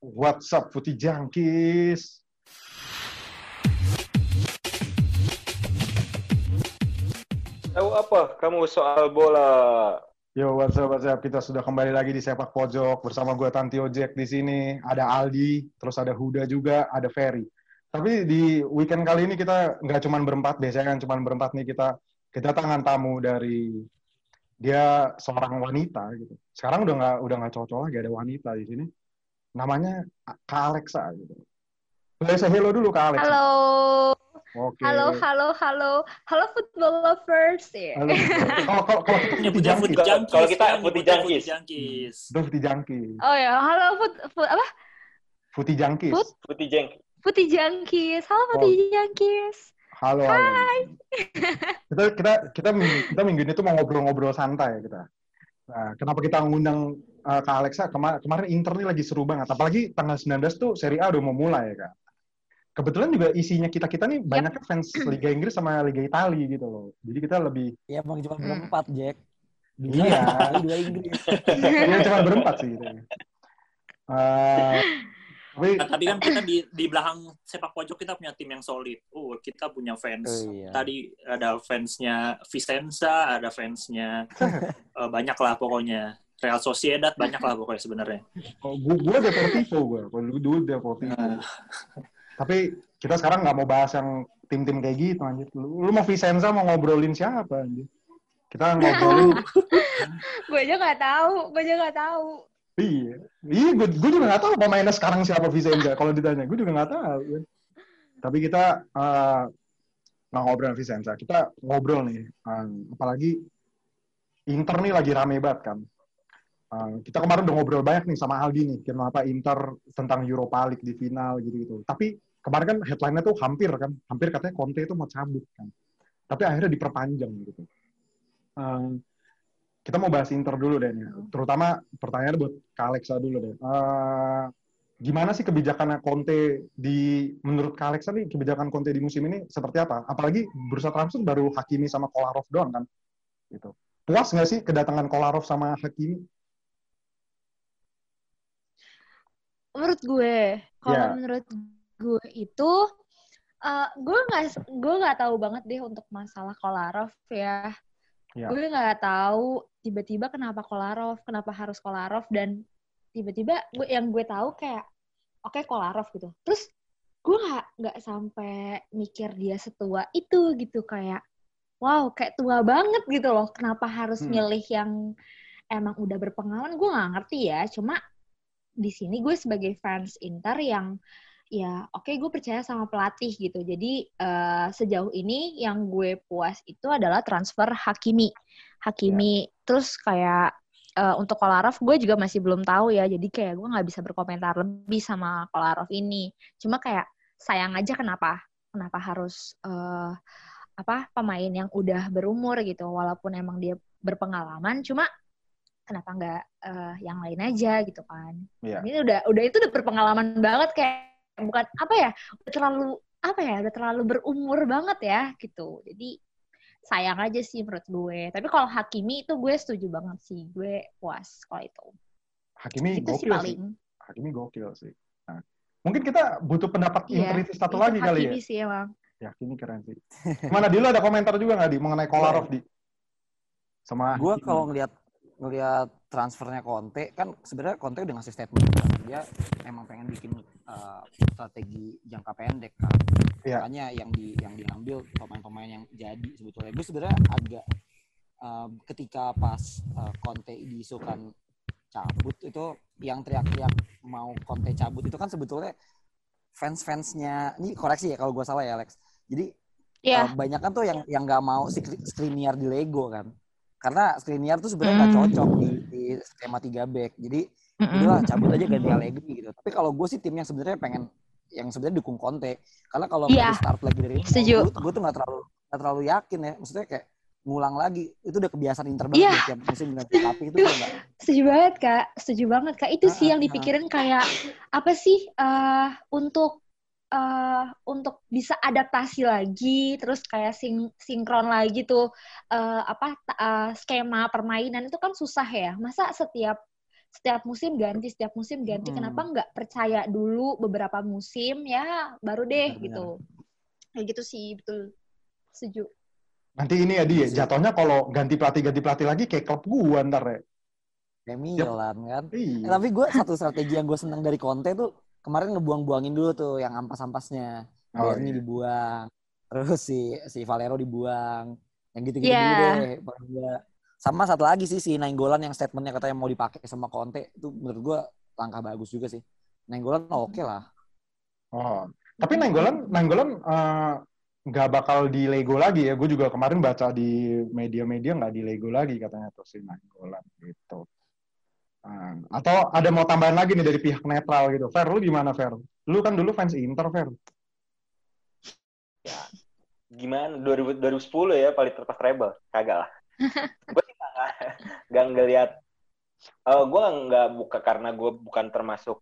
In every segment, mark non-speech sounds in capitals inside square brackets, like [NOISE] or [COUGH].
What's up, Putih Jangkis? Tahu apa kamu soal bola? Yo, what's up, what's up? Kita sudah kembali lagi di Sepak Pojok bersama gue Tanti Ojek di sini. Ada Aldi, terus ada Huda juga, ada Ferry. Tapi di weekend kali ini kita nggak cuma berempat, biasanya kan cuma berempat nih kita kedatangan tamu dari dia seorang wanita gitu. Sekarang udah nggak udah nggak cocok lagi ada wanita di sini. Namanya Kak Alexa gitu. Boleh saya hello dulu Kak Alexa. Halo. Oke. Halo, halo, halo. Halo football lovers. Ya. Halo. Kalau [LAUGHS] kalau kalau kita Punya putih jangkis. putih jangkis. Kalau kita kan, putih jangkis. jangkis. Putih jangkis. Oh ya, halo foot, foot apa? Putih jangkis. Put? Putih jeng. Putih jangkis. Halo putih jangkis. Halo. Hai. [LAUGHS] Kita kita kita kita minggu ini tuh mau ngobrol-ngobrol santai kita. Nah, kenapa kita ngundang uh, Kak Alexa? Kema- kemarin Inter nih lagi seru banget. Apalagi tanggal 19 tuh Serie A udah mau mulai ya, Kak. Kebetulan juga isinya kita-kita nih banyaknya fans Liga Inggris sama Liga Italia gitu loh. Jadi kita lebih Ya emang cuma Hmm. berempat, Jack. Dua Iya. Dua Inggris. [LAUGHS] ya cuma berempat sih gitu. Uh, tapi Nah, tadi kan kita di di belakang sepak pojok kita punya tim yang solid. Oh, kita punya fans. Oh, iya. Tadi ada fansnya Vicenza, ada fansnya eh, banyak lah pokoknya. Real Sociedad banyak lah pokoknya sebenarnya. oh, gua, gua Deportivo gua. Kalau dulu dulu Deportivo. Nah. Tapi kita sekarang nggak mau bahas yang tim-tim kayak gitu anjir. Lu, lu mau Vicenza mau ngobrolin siapa anjir? Kita ngobrolin [LAUGHS] gue aja nggak tahu. Gue aja nggak tahu. iya. Iya, gue, gue juga nggak tahu pemainnya sekarang siapa Vicenza. Kalau ditanya, gue juga nggak tahu. ya. Tapi kita eh, nggak ngobrol Vicenza. Kita ngobrol nih. eh, apalagi Inter nih lagi rame banget kan. Eh, kita kemarin udah ngobrol banyak nih sama Aldi nih. Kenapa Inter tentang Europa League di final gitu-gitu. Tapi kemarin kan headline-nya tuh hampir kan. Hampir katanya Conte itu mau cabut kan. Tapi akhirnya diperpanjang gitu. Eh, kita mau bahas Inter dulu deh, nih. terutama pertanyaan buat Kak Alexa dulu deh. Eh, gimana sih kebijakannya Conte di menurut Kak Alexa nih kebijakan Conte di musim ini seperti apa? Apalagi bursa transfer baru Hakimi sama Kolarov doang kan, gitu. Puas nggak sih kedatangan Kolarov sama Hakimi? Menurut gue, kalau Ya. menurut gue itu, eh, gue nggak gue nggak tahu banget deh untuk masalah Kolarov ya. Ya. Gue nggak tahu tiba-tiba kenapa Kolarov, kenapa harus Kolarov dan tiba-tiba gue yang gue tahu kayak oke Kolarov gitu. Terus gue nggak nggak sampai mikir dia setua itu gitu kayak wow kayak tua banget gitu loh. Kenapa harus Hmm. milih yang emang udah berpengalaman? Gue nggak ngerti ya. Cuma di sini gue sebagai fans Inter yang ya oke gue percaya sama pelatih gitu. Jadi eh, sejauh ini yang gue puas itu adalah transfer Hakimi. Hakimi terus kayak eh, untuk Kolarov gue juga masih belum tahu ya. Jadi kayak gue nggak bisa berkomentar lebih sama Kolarov ini. Cuma kayak sayang aja kenapa kenapa harus eh, apa pemain yang udah berumur gitu walaupun emang dia berpengalaman cuma kenapa nggak eh, yang lain aja gitu kan Iya. ini udah udah itu udah berpengalaman banget kayak bukan apa ya udah terlalu apa ya udah terlalu berumur banget ya gitu jadi sayang aja sih menurut gue tapi kalau Hakimi itu gue setuju banget sih gue puas kalau itu Hakimi itu gokil sih sih. paling Hakimi gokil sih. Nah, mungkin kita butuh pendapat Iya, Interitis satu itu lagi kali ya. Hakimi sih emang Ya, Hakimi keren sih. Mana Dilo ada komentar juga nggak di mengenai Kolarov di? Sama Gue Hakimi. kalau ngelihat ngelihat transfernya Conte kan sebenarnya Conte udah ngasih statement dia emang pengen bikin uh, strategi jangka pendek kan Iya. makanya yang di yang diambil pemain-pemain yang jadi sebetulnya gue sebenarnya agak uh, ketika pas uh, Conte diisukan cabut itu yang teriak-teriak mau Conte cabut itu kan sebetulnya fans-fansnya ini koreksi ya kalau gue salah ya Alex jadi Iya. Uh, banyak kan tuh yang yang nggak mau skri- Skriniar di Lego kan karena Skriniar tuh sebenarnya nggak Hmm. cocok di, di skema 3 back jadi Mm-mm. udah cabut aja ganti Allegri gitu tapi kalau gue sih tim yang sebenarnya pengen yang sebenarnya dukung Conte karena kalau mau start lagi dari Setuju. gue tuh nggak terlalu nggak terlalu yakin ya maksudnya kayak ngulang lagi itu udah kebiasaan Inter banget Iya. ya, tiap musim ganti tapi itu udah nggak [LAUGHS] Setuju banget kak, setuju banget kak. Itu sih Ah, yang ah, dipikirin kayak apa sih eh untuk eh, untuk bisa adaptasi lagi, terus kayak sing sinkron lagi tuh eh, apa eh, skema permainan itu kan susah ya. Masa setiap setiap musim ganti, setiap musim ganti. Hmm. Kenapa nggak percaya dulu beberapa musim ya baru deh Benar-benar. gitu. Kayak gitu sih, betul. Setuju. Nanti ini ya dia, jatuhnya kalau ganti pelatih ganti pelatih lagi kayak klub gua ntar ya. Kayak Milan kan. Iya. tapi gue satu strategi yang gue senang dari Conte tuh kemarin ngebuang-buangin dulu tuh yang ampas-ampasnya. Oh, Berni iya. dibuang, terus si si Valero dibuang, yang gitu-gitu dulu deh. Sama satu lagi sih si Nainggolan yang statementnya katanya mau dipakai sama Conte itu menurut gue langkah bagus juga sih. Nainggolan oke lah. Oh. Tapi Nanggolan eh, nggak bakal di Lego lagi ya. Gue juga kemarin baca di media-media nggak di Lego lagi katanya tuh si Nanggolan gitu. Ah, atau ada mau tambahan lagi nih dari pihak netral gitu. Fer, lu gimana Fer? Lu kan dulu fans Inter, Fer. Gimana? 2000, 2010 ya paling terpas treble. Kagak lah. [LAUGHS] gue sih nggak nggak ngeliat. Eh gue nggak buka karena gue bukan termasuk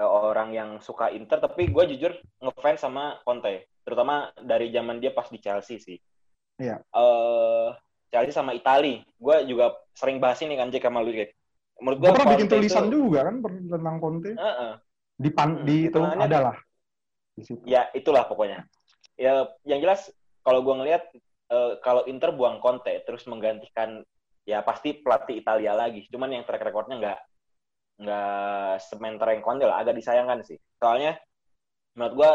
eh, orang yang suka Inter, tapi gue jujur ngefans sama Conte, terutama dari zaman dia pas di Chelsea sih. Iya. Eh Chelsea sama Itali. Gue juga sering bahas ini kan Jack sama lu. Menurut gue pernah bikin tulisan juga kan tentang Conte. Di pan, Hmm, di itu hitungannya- ada lah. Di situ. ya itulah pokoknya. Ya yang jelas kalau gue ngelihat eh, kalau Inter buang Conte terus menggantikan ya pasti pelatih Italia lagi. Cuman yang track recordnya nggak nggak sementara yang Conte lah. Agak disayangkan sih. Soalnya menurut gue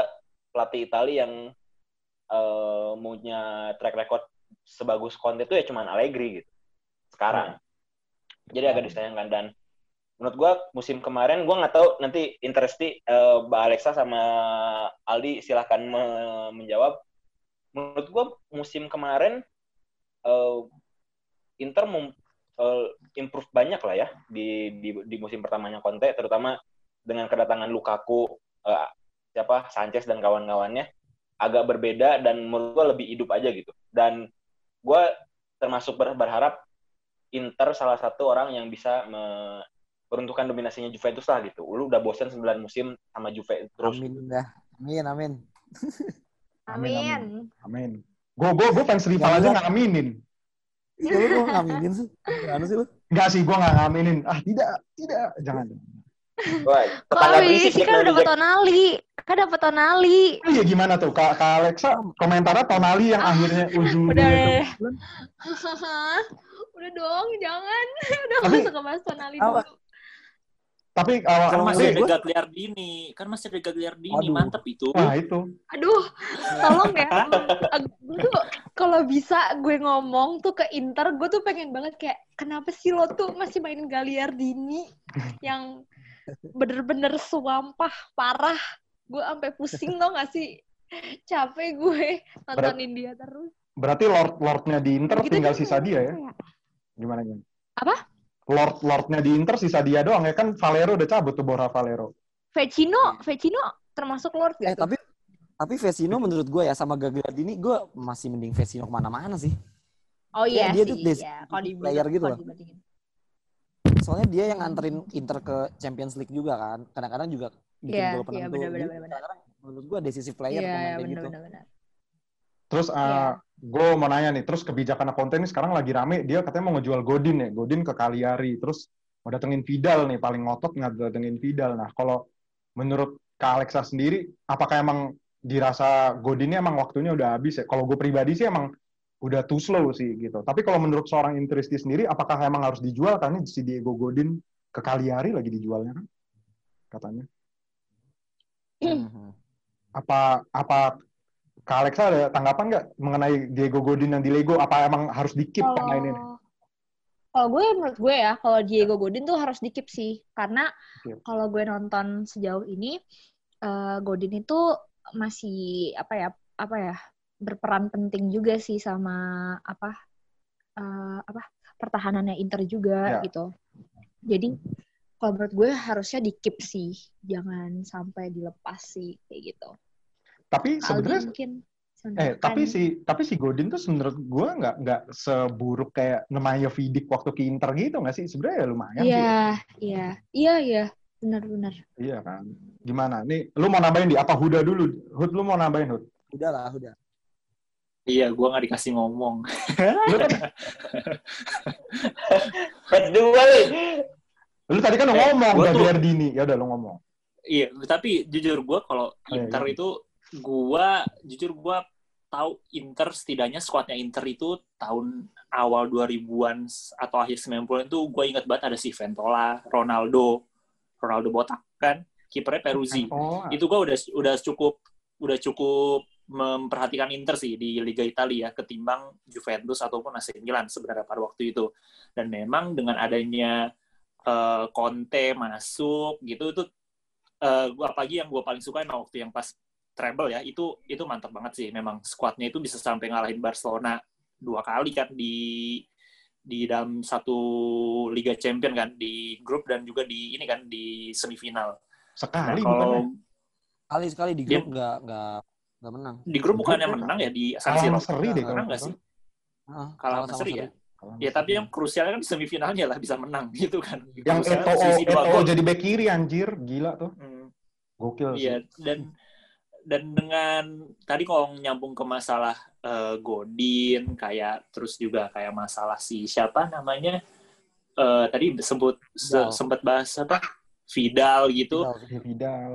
pelatih Italia yang eh, punya track record sebagus Conte itu ya cuman Allegri gitu. Sekarang jadi agak disayangkan. Dan menurut gua musim kemarin gua nggak tahu nanti interesti eh, Mbak Alexa sama Aldi silahkan me- menjawab. Menurut gua musim kemarin eh, Inter mem- eh, improve banyak lah ya di, di di musim pertamanya Conte terutama dengan kedatangan Lukaku eh, siapa Sanchez dan kawan-kawannya. Agak berbeda dan menurut gua lebih hidup aja gitu. Dan gua termasuk ber- berharap Inter salah satu orang yang bisa me- peruntukan dominasinya Juventus lah gitu. Lu udah bosen 9 musim sama Juve terus. Amin dah. Amin amin. [LAUGHS] Amin, Amin. Amin. Gue gue gue fans rival aja nggak aminin. Iya lu kok ngaminin sih? Gimana sih lu? Enggak sih, gue nggak ngaminin. Ah tidak, tidak, jangan. Wah, Kok tetangga lu berisik sih kan udah dapet Jack. tonali. Kan dapet tonali. Oh iya gimana tuh, Kak, Kak Alexa komentarnya tonali yang akhirnya ujung Udah, udah. [LAUGHS] udah dong, jangan. [LAUGHS] Udah Tapi- masuk ke bahas tonali dulu. Tapi awal Kan Kalau masih ada Gagliardini. Kan masih ada Gagliardini. Waduh. Mantep itu. Wah itu. Aduh, tolong ya. [LAUGHS] Gue tuh kalau bisa gue ngomong tuh ke Inter, gue tuh pengen banget kayak kenapa sih lo tuh masih mainin Gagliardini yang bener-bener suampah parah. Gue sampai pusing tau gak sih? Capek gue nontonin dia terus. Berarti Lord Lordnya di Inter Begitu tinggal sisa dia ya? kayak, Gimana gimana? Apa? Lord Lordnya di Inter sisa dia doang ya kan Valero udah cabut tuh Borja Valero. Vecino, Vecino termasuk Lord Eh gitu. tapi tapi Vesino menurut gue ya sama Gagliardini gue masih mending Vesino ke mana-mana sih. oh iya dia sih, tuh iya. Kalau dibilang- player gitu loh. Soalnya dia yang nganterin Inter ke Champions League juga kan. Kadang-kadang juga bikin Iya, gol iya, penentu. Dia benar. Kadang-kadang menurut gue decisive player Iya, pemain iya, kayak gitu. benar-benar. Terus Iya. gue mau nanya nih, terus kebijakan Conte ini sekarang lagi rame, dia katanya mau ngejual Godin ya, Godin ke Cagliari, terus mau datengin Vidal nih, paling ngotot nggak datengin Vidal. Nah, kalau menurut Kak Alexa sendiri, apakah emang dirasa Godinnya emang waktunya udah habis ya? Kalau gue pribadi sih emang udah too slow sih gitu. Tapi kalau menurut seorang Interisti sendiri, apakah emang harus dijual? Karena si Diego Godin ke Cagliari lagi dijualnya kan? Katanya. Mhm. Apa apa Kak Alexa ada tanggapan nggak mengenai Diego Godin yang di Lego? Apa emang harus di-keep Kalau pemain ini? kalau gue menurut gue ya, kalau Diego Godin tuh harus dikip sih, karena kalau gue nonton sejauh ini, eh, Godin itu masih apa ya, apa ya, berperan penting juga sih sama apa, eh, apa pertahanannya Inter juga Ya. gitu. Jadi kalau menurut gue harusnya dikip sih, jangan sampai dilepas sih kayak gitu. Tapi sebenarnya eh tapi si tapi si Godin tuh menurut gue nggak nggak seburuk kayak Nemanja Vidic waktu ke Inter gitu nggak sih? Sebenarnya ya lumayan sih. Iya, iya, iya, iya, benar-benar. Iya kan. Gimana? Nih, lu mau nambahin di apa Huda dulu? Hud, lu mau nambahin Hud? Udah lah, udah. Iya, gue nggak dikasih ngomong. [LAUGHS] Lu kan. [LAUGHS] Lu tadi kan udah Eh, ngomong gua tuh- Gagliardini. Ya udah lu ngomong. Iya, tapi jujur gue kalau iya, Inter iya. itu gue jujur gue tahu Inter setidaknya skuadnya Inter itu tahun awal 2000-an atau akhir 90-an itu gue ingat banget ada si Ventola, Ronaldo, Ronaldo botak kan, kipernya Peruzzi. Oh, Itu gue udah udah cukup udah cukup memperhatikan Inter sih di Liga Italia ketimbang Juventus ataupun AC Milan sebenarnya pada waktu itu. Dan memang dengan adanya eh, Conte masuk gitu itu gua apalagi yang gue paling suka waktu yang pas treble ya itu itu mantap banget sih memang skuadnya itu bisa sampai ngalahin Barcelona dua kali kan di di dalam satu Liga Champion kan di grup dan juga di ini kan di semifinal. Nah, sekali kalau bukan Kali sekali di grup nggak nggak nggak menang. di grup bukan yang menang ya di San Siro. Kalah seri deh Menang kalau nggak sih? Ah, Kalah sama seri ya? Kalah Ya tapi yang krusialnya kan semifinalnya lah bisa menang [LAUGHS] gitu kan. yang Eto'o Eto'o jadi back kiri anjir, gila tuh. Hmm. Gokil sih. Iya dan dan dengan tadi kalau nyambung ke masalah eh, Godin kayak terus juga kayak masalah si siapa namanya eh, tadi sebut se- sempat bahas apa Vidal gitu. Vidal. Vidal.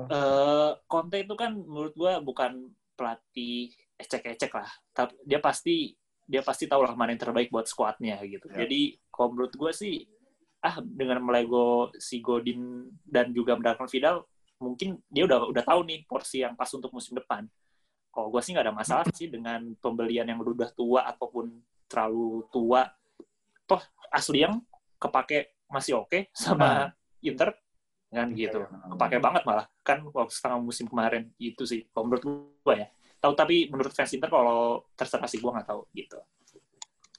Conte itu kan menurut gua bukan pelatih ecek-ecek lah. Tapi dia pasti dia pasti tahu lah mana yang terbaik buat skuadnya gitu. Ya. Jadi kalau menurut gua sih ah dengan melego si Godin dan juga mendatangkan Vidal mungkin dia udah udah tahu nih porsi yang pas untuk musim depan. Kalau gua sih nggak ada masalah sih dengan pembelian yang udah tua ataupun terlalu tua. Toh asli yang kepake masih oke sama Inter kan Iya, gitu iya. kepake banget malah kan waktu setengah musim kemarin itu sih kalau menurut gua ya tahu tapi menurut fans Inter kalau terserah sih gua nggak tahu gitu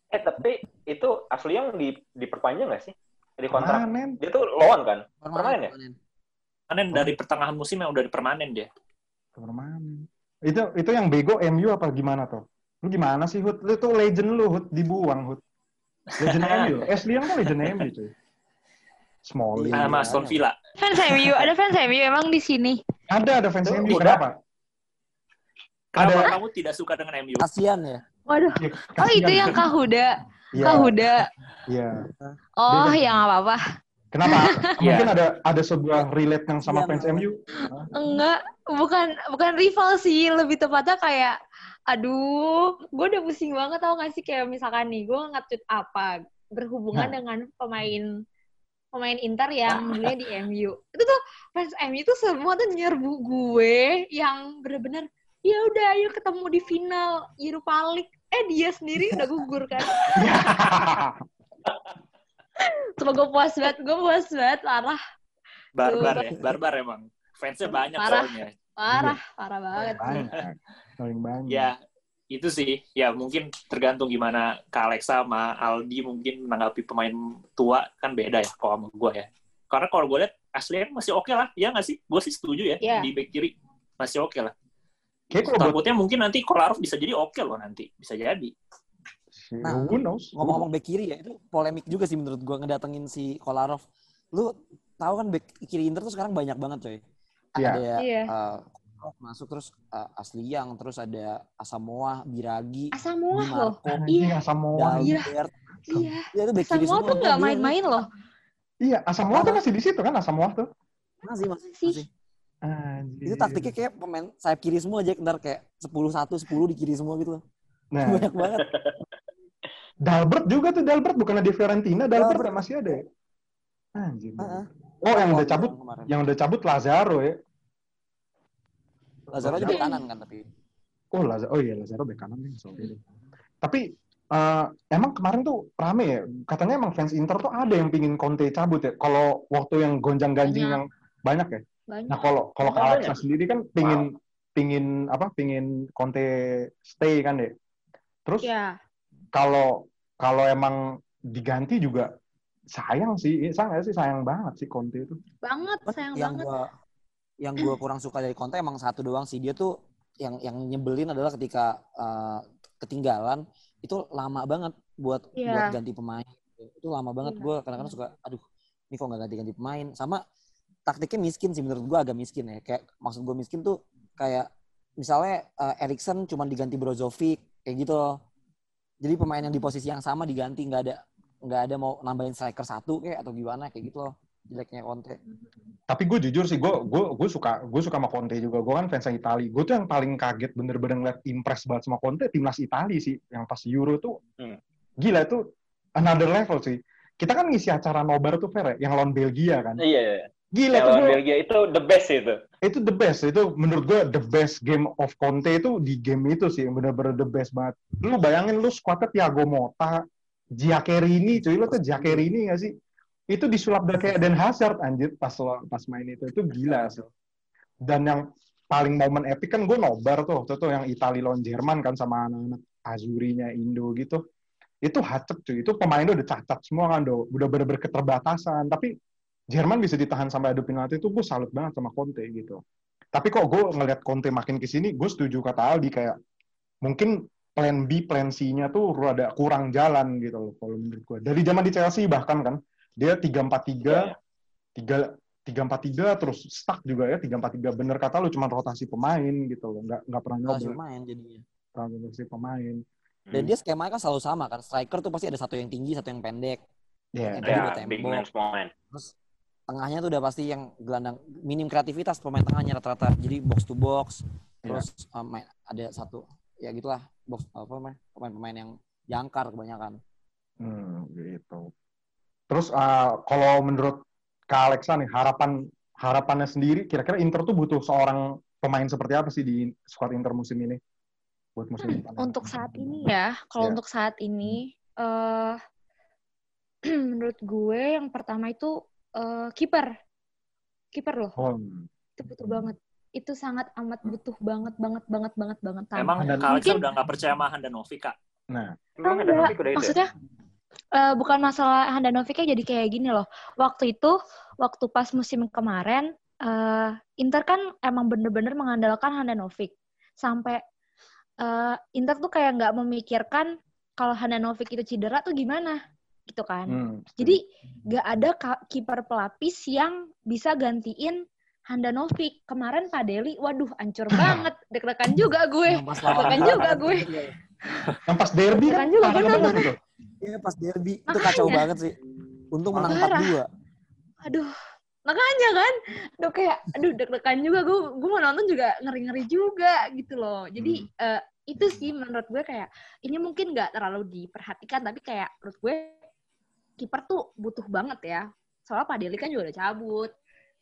Eh tapi itu asli yang di diperpanjang nggak sih? Di kontrak. Panen. Dia tuh loan kan? Permanen ya? permanen. Panen dari pertengahan musim yang udah permanen dia Permanen. Itu itu yang bego MU apa gimana tuh? Lu gimana sih Hud? Lu tuh legend lu Hud dibuang Hud. Legend MU. Ashley yang kan legend MU cuy. Smalling. Iya. sama Aston Villa Fans MU, ada fans MU emang di sini. Ada ada fans Tuh, MU udah. kenapa? kenapa Ada- kamu tidak suka dengan MU Kasian ya. Waduh. Ya, Oh itu yang Kahuda. Iya. Kahuda. Iya. Oh, Dia- ya nggak apa-apa. Kenapa? [LAUGHS] Iya. Mungkin ada ada sebuah relate yang sama Iya, fans. MU. Enggak, bukan bukan rival sih, lebih tepatnya kayak aduh, gue udah pusing banget tau gak sih kayak misalkan nih, gue nge-tweet apa berhubungan Nah. dengan pemain pemain Inter yang dulunya di MU. Itu tuh fans MU tuh semua tuh nyerbu gue yang bener-bener ya udah ayo ketemu di final Europa League. Eh dia sendiri udah gugur kan. [LAUGHS] Coba gue puas banget, gue puas banget, parah, barbar ya barbar emang fansnya banyak Parah. soalnya parah, parah banget. banyak. Paling banyak. ya itu sih ya mungkin tergantung gimana Kak Alexa sama Aldi mungkin menanggapi pemain tua kan beda ya kalau sama gue ya karena kalau gue lihat aslinya masih oke lah ya nggak sih gue sih setuju ya Iya. di back kiri masih oke lah Kayak kalau buat takutnya mungkin nanti Kolarov bisa jadi oke loh nanti bisa jadi Nah, who knows? Ngomong-ngomong back kiri ya, itu polemik juga sih menurut gua ngedatengin si Kolarov. Lu tahu kan back kiri Inter tuh sekarang banyak banget coy. Iya. Ada Iya. eh, Kolarov masuk terus eh, Asli Yang, terus ada Asamoah, Biragi, Samoa Di loh. Iya. Asam Moa. Iya. Iya. Ya itu back kiri Samoa semua. tuh nggak main-main loh. Iya, Asam Moa tuh masih di situ kan Asam Moa tuh. Masih, masih, Sih. masih. Anjir. Itu taktiknya kayak pemain sayap kiri semua aja, ntar kayak 10-1, 10 di kiri semua gitu loh. Nah, [LAUGHS] Banyak banget. Dalbert juga tuh Dalbert bukannya di Fiorentina, Dalbert Dalbert. masih ada. ya? Anjir. Heeh. Oh, yang udah cabut, Kemarin. yang udah cabut Lazaro ya. Lazaro juga kanan kan tapi. Oh, Lazaro. Oh iya, Lazaro bek kanan nih. Sorry deh. Tapi eh, emang kemarin tuh rame ya. Katanya emang fans Inter tuh ada yang pingin Conte cabut ya. Kalau waktu yang gonjang-ganjing Banyak. yang banyak ya. Banyak. Nah, kalau kalau Emang Alexa banyak? sendiri kan pingin pingin apa? Pingin Conte stay kan deh. Terus Ya. kalau kalau emang diganti juga sayang sih, sayang nggak sih sayang banget sih Conte itu. Banget, sayang yang banget. gua yang gua [CLEARS THROAT] kurang suka dari Conte emang satu doang sih dia tuh yang yang nyebelin adalah ketika uh, ketinggalan itu lama banget buat Iya. buat ganti pemain itu lama banget Iya. gua kadang-kadang suka aduh ini kok nggak ganti-ganti pemain sama taktiknya miskin sih menurut gua agak miskin ya kayak maksud gua miskin tuh kayak misalnya uh, Erikson cuma diganti Brozovic kayak gitu loh jadi pemain yang di posisi yang sama diganti nggak ada nggak ada mau nambahin striker satu kayak atau gimana kayak gitu loh jeleknya Conte. Tapi gue jujur sih, gue gue gue suka gue suka sama Conte juga. Gue kan fans Itali. Gue tuh yang paling kaget bener-bener ngeliat impress banget sama Conte timnas Itali sih, yang pas Euro tuh Hmm. gila itu another level sih. Kita kan ngisi acara nobar tuh Fer, ya, yang lawan Belgia kan. Iya, iya. Gila Yang tuh lawan Belgia itu the best itu. Itu the best. Itu menurut gue the best game of Conte itu di game itu sih yang bener-bener the best banget. Lu bayangin lu squadnya Thiago Motta Giaccherini cuy. Lu tuh Giaccherini gak sih? Itu disulap dari kayak Dan Hazard anjir pas pas main itu. Itu gila sih dan yang paling momen epic kan gue nobar tuh waktu itu yang Italia lawan Jerman kan sama anak-anak Azurinya Indo gitu. Itu hacep cuy. Itu pemainnya udah cacat semua kan do udah bener-bener keterbatasan. Tapi Jerman bisa ditahan sampai adu penalti itu gue salut banget sama Conte gitu. Tapi kok gue ngeliat Conte makin ke sini, gue setuju kata Aldi kayak mungkin plan B, plan C-nya tuh rada kurang jalan gitu loh kalau menurut gue. Dari zaman di Chelsea bahkan kan dia 3-4-3, Iya, 3 3-4-3 terus stuck juga ya 3-4-3 bener kata lu cuma rotasi pemain gitu loh nggak nggak pernah nyoba main jadinya. rotasi pemain Dan dia skemanya kan selalu sama kan. Striker tuh pasti ada satu yang tinggi, satu yang pendek. ya Yang Ya, udah big tembok. man, small man. Terus tengahnya tuh udah pasti yang gelandang minim kreativitas pemain tengahnya rata-rata. Jadi box to box. Iya. Terus um, main- ada satu ya gitulah box apa namanya pemain-pemain yang jangkar kebanyakan. Hmm, gitu. Terus uh, kalau menurut Kak Alexa nih harapan harapannya sendiri kira-kira Inter tuh butuh seorang pemain seperti apa sih di squad Inter musim ini? Buat musim. Hmm, Untuk saat ini ya, kalau Ya. untuk saat ini, eh [CLEARS THROAT] menurut gue yang pertama itu eh, kiper, kiper loh, Oh, itu butuh banget. Itu sangat amat butuh banget, banget, banget, banget, banget. Tanpa- Emang Dan Kak Alexa mungkin- udah nggak percaya sama Handanovic, Kak? nah, Emang Novik udah ya? maksudnya eh, bukan masalah Handanovic jadi kayak gini loh. Waktu itu, waktu pas musim kemarin, eh, Inter kan emang bener-bener mengandalkan Handanovic. Sampai eh, Inter tuh kayak nggak memikirkan kalau Handanovic itu cedera tuh gimana, gitu kan. hmm, Jadi nggak ada kiper pelapis yang bisa gantiin Handanovic. Kemarin Pak Deli, waduh hancur [LAUGHS] banget. Deg-degan juga gue. Deg-degan juga gue. yang pas derby kan, juga, gue itu. Iya pas derby itu Makanya. kacau banget sih. Untung menang Parah. 4-2. aduh makanya kan aduh kayak aduh deg-degan juga gue gue mau nonton juga ngeri-ngeri juga gitu loh jadi eh, itu sih menurut gue kayak ini mungkin nggak terlalu diperhatikan tapi kayak menurut gue kiper tuh butuh banget ya soalnya Pak Deli kan juga udah cabut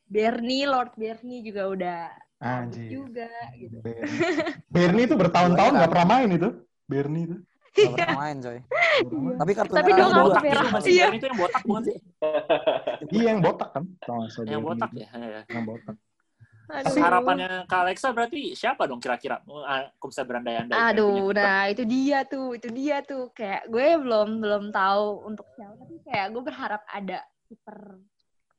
Bernie Lord Bernie juga udah cabut Anjir. juga gitu Bernie. Bernie itu bertahun-tahun nggak pernah main itu. Bernie itu. Gak pernah main coy. Tapi kartu Tapi merah dua. Iya. itu yang botak bukan sih? Iya yang botak kan. Yang botak ya. ya. Yang botak. Terus harapannya Kak Alexa berarti siapa dong kira-kira? Ah, Kok bisa berandai-andai? Aduh, nah itu dia tuh, itu dia tuh. Kayak gue belum belum tahu untuk siapa, tapi kayak gue berharap ada kiper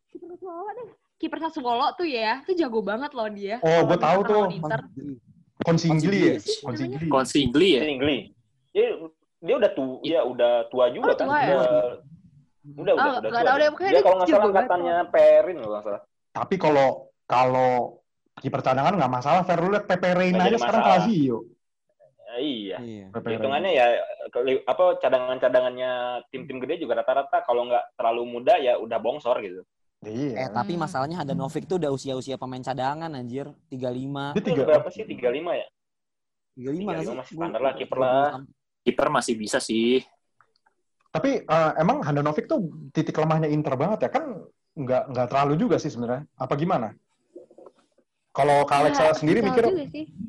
kiper Sassuolo deh. Kiper Sassuolo tuh ya, tuh jago banget loh dia. Oh, gue tahu tuh. Konsingli ya? Konsingli. Konsingli. Konsingli ya? Dia, dia udah tua, dia udah tua juga Oh, kan. tua ya? Udah, udah, Oh, udah, udah nggak tua. tahu dia. deh, pokoknya Dia dia kalau nggak salah jago banget angkatannya Perin kalau nggak salah. Tapi kalau kalau kiper cadangan nggak masalah. Lu liat Pepe Reina aja sekarang masalah. Lazio. Ya, iya. Iya. Hitungannya ya apa cadangan-cadangannya tim-tim gede juga rata-rata kalau nggak terlalu muda ya udah bongsor gitu. Iya. Eh tapi masalahnya Handanovic tuh udah usia-usia pemain cadangan anjir. 35. Dia Itu tiga. berapa sih? 35 ya? 35 nggak 35 sih? masih standar lah, kiper lah. Kiper masih bisa sih. Tapi eh, emang Handanovic tuh titik lemahnya Inter banget ya kan nggak nggak terlalu juga sih sebenarnya. Apa gimana? Kalau Kak Alexa Ya, sendiri mikir,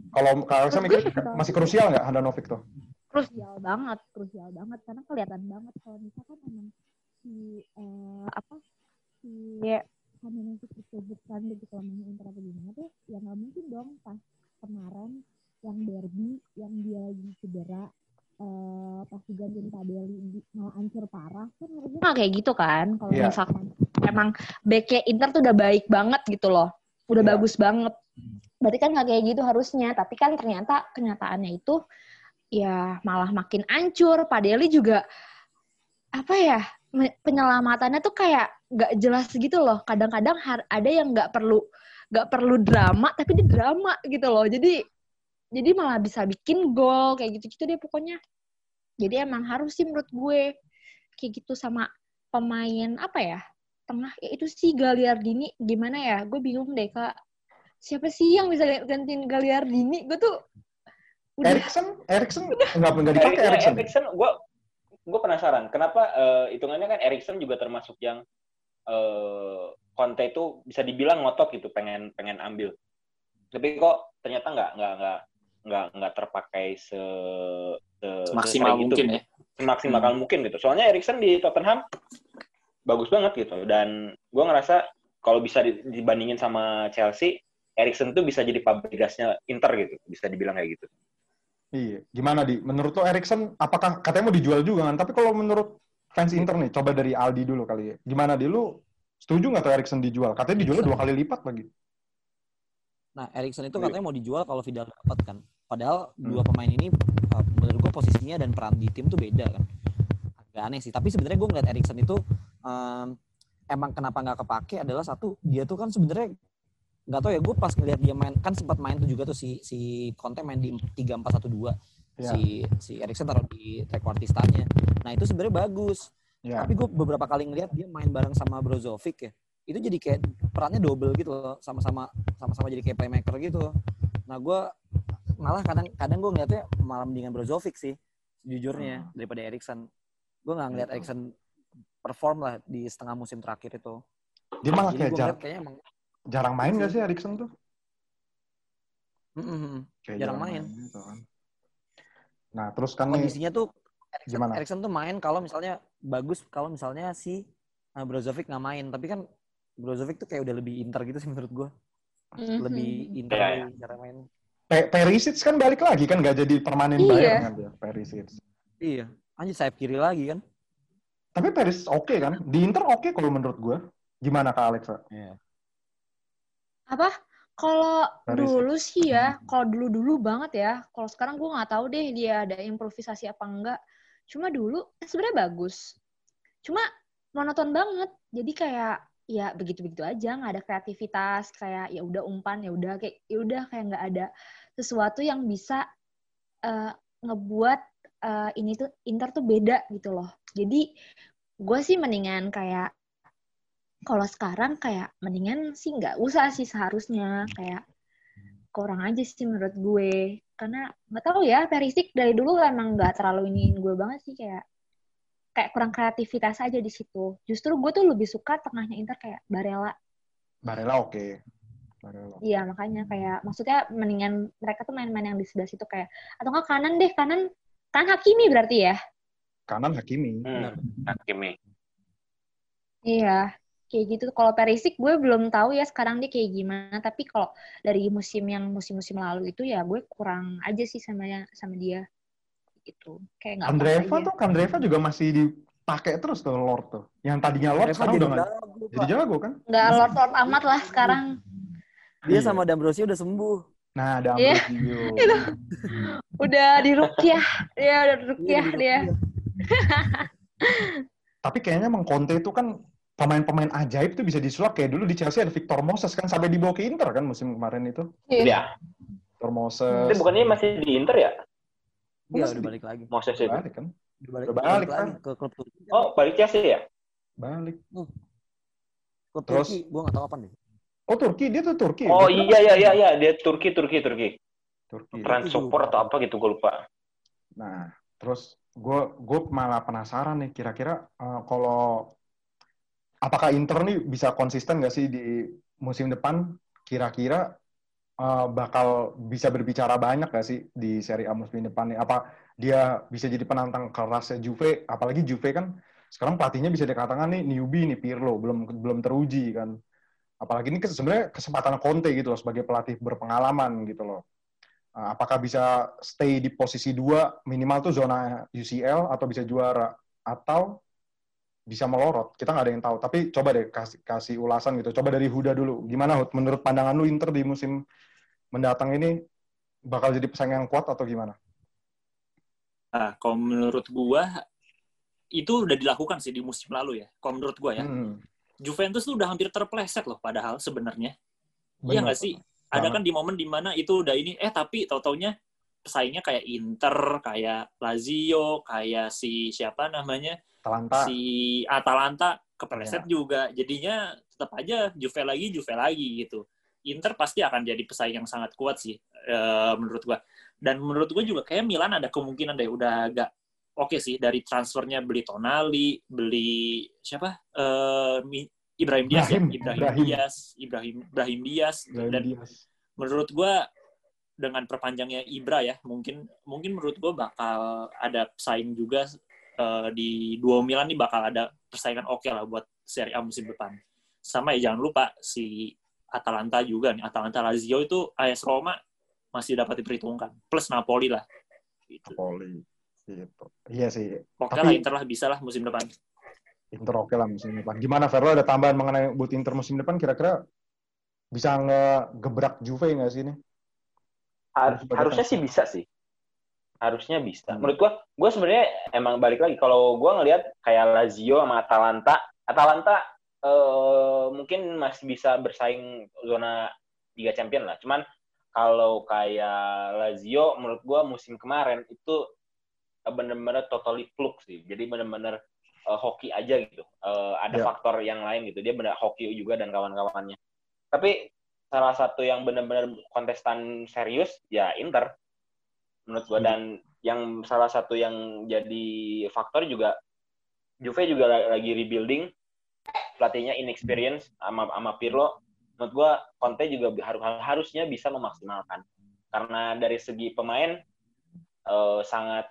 kalau Kak Alexa mikir masih krusial nggak Handanovic tuh? Krusial banget, krusial banget. Karena kelihatan banget kalau misalkan emang si eh, apa si Handanovic itu bukan begitu kelemahannya Inter apa gimana tuh ya nggak mungkin dong pas kemarin yang derby yang dia lagi cedera eh pas digantiin Deli malah ancur parah. Kan harusnya nggak kayak gitu kan kalau Iya. misalkan emang backnya Inter tuh udah baik banget gitu loh udah Iya. bagus banget. Berarti kan nggak kayak gitu harusnya. Tapi kan ternyata kenyataannya itu ya malah makin ancur. Pak Deli juga apa ya penyelamatannya tuh kayak nggak jelas gitu loh. Kadang-kadang ada yang nggak perlu nggak perlu drama tapi dia drama gitu loh. Jadi jadi malah bisa bikin gol kayak gitu-gitu deh pokoknya. Jadi emang harus sih menurut gue kayak gitu sama pemain apa ya tengah ya itu sih Gagliardini gimana ya gue bingung deh kak siapa sih yang bisa gantiin Gagliardini gue tuh udah Erikson, Erikson nggak nggak dipakai Erikson. Erikson, gue gue penasaran kenapa eh, hitungannya kan Erikson juga termasuk yang eh, Conte itu bisa dibilang ngotot gitu pengen pengen ambil tapi kok ternyata nggak nggak nggak nggak nggak terpakai se, se- Maksimal mungkin gitu. ya. semaksimal Hmm. mungkin gitu soalnya Erikson di Tottenham bagus banget gitu dan gue ngerasa kalau bisa di- dibandingin sama Chelsea Erikson tuh bisa jadi pabrik gasnya Inter gitu bisa dibilang kayak gitu Iya. Gimana di? Menurut lo Erikson, apakah katanya mau dijual juga kan? Tapi kalau menurut fans Inter nih, coba dari Aldi dulu kali ya. Gimana di? Lu setuju nggak tuh Erikson dijual? Katanya dijual dua kali lipat lagi. Nah, Erikson itu Iya. katanya mau dijual kalau Vidal dapat kan. Padahal Hmm. dua pemain ini uh, menurut gue posisinya dan peran di tim tuh beda kan. Agak aneh sih. Tapi sebenarnya gue ngeliat Erikson itu um, emang kenapa nggak kepake adalah satu dia tuh kan sebenarnya nggak tahu ya gue pas ngeliat dia main kan sempat main tuh juga tuh si si Conte main di tiga empat satu dua Iya. si si Erikson taruh di trequartistanya. Nah itu sebenarnya bagus. Ya. Tapi gue beberapa kali ngeliat dia main bareng sama Brozovic ya. Itu jadi kayak perannya double gitu loh, sama-sama sama-sama jadi kayak playmaker gitu. Nah gue malah kadang kadang gue ngeliatnya malah mendingan Brozovic sih, jujurnya daripada Erikson. Gue nggak ngeliat Erikson perform lah di setengah musim terakhir itu. Dia malah kayak jar- kayaknya emang jarang main gak sih Erikson tuh? mm, mm, mm. Kayak Jarang main. gitu kan. Nah, terus kan nih, kondisinya tuh Erikson, Gimana? Erikson tuh main kalau misalnya bagus kalau misalnya si uh, Brozovic nggak main. Tapi kan Brozovic tuh kayak udah lebih inter gitu sih menurut gue. Mhm. Lebih inter Iya, dari cara main. Pe- Perisic kan balik lagi kan nggak jadi permanen Iya. Bayern kan dia, Perisic. Iya, anjir sayap kiri lagi kan. Tapi Peris oke kan? Di Inter oke kalau menurut gue. Gimana Kak Alexa? apa? Kalau Perisic. dulu sih ya kalau dulu dulu banget ya. Kalau sekarang gue nggak tahu deh dia ada improvisasi apa enggak. Cuma dulu sebenarnya bagus. Cuma monoton banget. Jadi kayak ya begitu begitu aja. Nggak ada kreativitas. Kayak ya udah umpan ya udah. Kayak ya udah kayak nggak ada sesuatu yang bisa eh, ngebuat eh, ini tuh Inter tuh beda gitu loh. Jadi gue sih mendingan kayak kalau sekarang kayak mendingan sih nggak usah sih seharusnya. Kayak kurang aja sih menurut gue. Karena nggak tahu ya Perisic dari dulu emang nggak terlalu iniin gue banget sih kayak kayak kurang kreativitas aja di situ. Justru gue tuh lebih suka tengahnya Inter kayak Barella. Barella oke. Barella. iya makanya kayak maksudnya mendingan mereka tuh main-main yang di sebelah situ kayak atau nggak kanan deh kanan kan Hakimi berarti ya Kanan Hakimi. hmm. Hakimi Iya, kayak gitu. Kalau Perisic gue belum tahu ya sekarang dia kayak gimana. Tapi kalau dari musim yang musim-musim lalu itu ya gue kurang aja sih sama sama dia. Gitu. Kayak nggak pas Kandreva aja. tuh Kandreva juga masih dipakai terus tuh Lord tuh. Yang tadinya Lord Reva sekarang jadi udah nggak jago, jadi jago kan? Nggak lord-lord amat lah sekarang. Dia sama D'Ambrosio udah sembuh. Nah, ada Iya. Ambrosio. Udah [LAUGHS] di rukyah. Dia udah di rukyah Iya, dia. [LAUGHS] Tapi kayaknya emang Conte itu kan pemain-pemain ajaib tuh bisa disulap kayak dulu di Chelsea ada Victor Moses kan sampai dibawa ke Inter kan musim kemarin itu. Iya. ya Victor tapi Moses. bukannya masih di Inter ya Masih udah di- balik lagi. Moses itu Balik kan? Udah balik, Udah balik, kan? ke klub Turki. oh balik Chelsea ya Balik. Klub terus- Turki, gue gak tahu apa deh. Oh Turki, dia tuh Turki. oh Dia tuh iya iya iya iya dia Turki Turki Turki Turki. transport atau apa gitu gue lupa Nah, terus gue gue malah penasaran nih kira-kira eh, kalau apakah Inter nih bisa konsisten nggak sih di musim depan kira-kira eh, bakal bisa berbicara banyak nggak sih di Serie A musim depan nih? Apa dia bisa jadi penantang kerasnya Juve? Apalagi Juve kan sekarang pelatihnya bisa dikatakan nih newbie nih Pirlo belum belum teruji kan. Apalagi ini sebenarnya kesempatan Conte gitu loh sebagai pelatih berpengalaman gitu loh. Uh, apakah bisa stay di posisi dua minimal tuh zona UCL atau bisa juara? Atau bisa melorot? Kita nggak ada yang tahu. Tapi coba deh kasih kasih ulasan gitu. Coba dari Huda dulu. Gimana Hud? Menurut pandangan lu Inter di musim mendatang ini bakal jadi pesaing yang kuat atau gimana? Nah, kalau menurut gua itu udah dilakukan sih di musim lalu ya. Kalau menurut gua ya, Hmm, Juventus tuh udah hampir terpleset loh padahal sebenarnya. benar. Iya nggak sih? Ada kan di momen di mana itu udah ini, eh tapi tau-taunya pesaingnya kayak Inter, kayak Lazio, kayak si siapa namanya Atalanta. si Atalanta kepeleset Iya. juga. Jadinya tetap aja Juve lagi, Juve lagi gitu. Inter pasti akan jadi pesaing yang sangat kuat sih eh, menurut gua. Dan menurut gua juga kayak Milan ada kemungkinan deh udah agak oke sih dari transfernya beli Tonali, beli siapa? Eh, Mi- Ibrahim Diaz Ibrahim, ya, Ibrahim, Ibrahim. Diaz, Ibrahim Ibrahim Diaz Ibrahim dan Diaz. menurut gua dengan perpanjangnya Ibra ya mungkin mungkin menurut gua bakal ada pesaing juga eh, di dua Milan nih bakal ada persaingan oke lah buat Serie A musim depan sama ya jangan lupa si Atalanta juga nih Atalanta Lazio itu AS Roma masih dapat diperhitungkan plus Napoli lah gitu. Napoli. Gitu. Iya sih. oke Tapi- lah Inter lah bisa lah musim depan Inter oke lah musim depan. Gimana Verlo ada tambahan mengenai buat Inter musim depan kira-kira bisa ngegebrak Juve nggak sih ini? Har- Harus harusnya sih bisa sih. Harusnya bisa. Hmm. Menurut gua, gua sebenarnya emang balik lagi kalau gua ngelihat kayak Lazio sama Atalanta, Atalanta eh, mungkin masih bisa bersaing zona Liga Champion lah. Cuman kalau kayak Lazio menurut gua musim kemarin itu bener-bener totally fluke sih. Jadi bener-bener eh, hoki aja gitu. Eh, ada Ya. faktor yang lain gitu. Dia bener hoki juga dan kawan-kawannya. Tapi salah satu yang benar-benar kontestan serius ya Inter menurut gua Hmm. dan yang salah satu yang jadi faktor juga Juve juga la- lagi rebuilding pelatihnya inexperience sama sama Pirlo menurut gua Conte juga harus harusnya bisa memaksimalkan karena dari segi pemain eh, sangat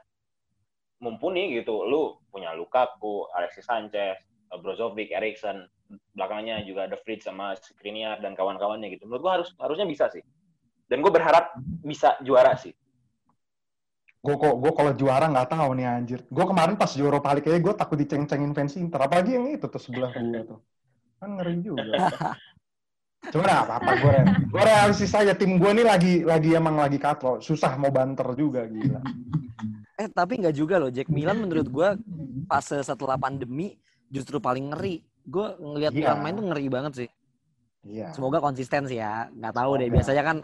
mumpuni gitu lu punya Lukaku Alexis Sanchez Brozovic Eriksen belakangnya juga ada Fritz sama Skriniar dan kawan-kawannya gitu. Menurut gua harus harusnya bisa sih. Dan gue berharap bisa juara sih. Gue kok gue kalau juara nggak tahu nih anjir. Gue kemarin pas Europa League aja gue takut diceng-cengin fans Inter. Apalagi yang itu tuh sebelah gue tuh. Kan ngeri juga. [LAUGHS] Cuma nah, apa-apa gue gue realistis aja tim gue nih lagi lagi emang lagi katro. Susah mau banter juga gila. Eh tapi nggak juga loh, Jack Milan menurut gue fase setelah pandemi justru paling ngeri. Gue ngelihat Iya. Milan main tuh ngeri banget sih. Iya. Semoga konsisten sih ya. Nggak tahu deh. Biasanya kan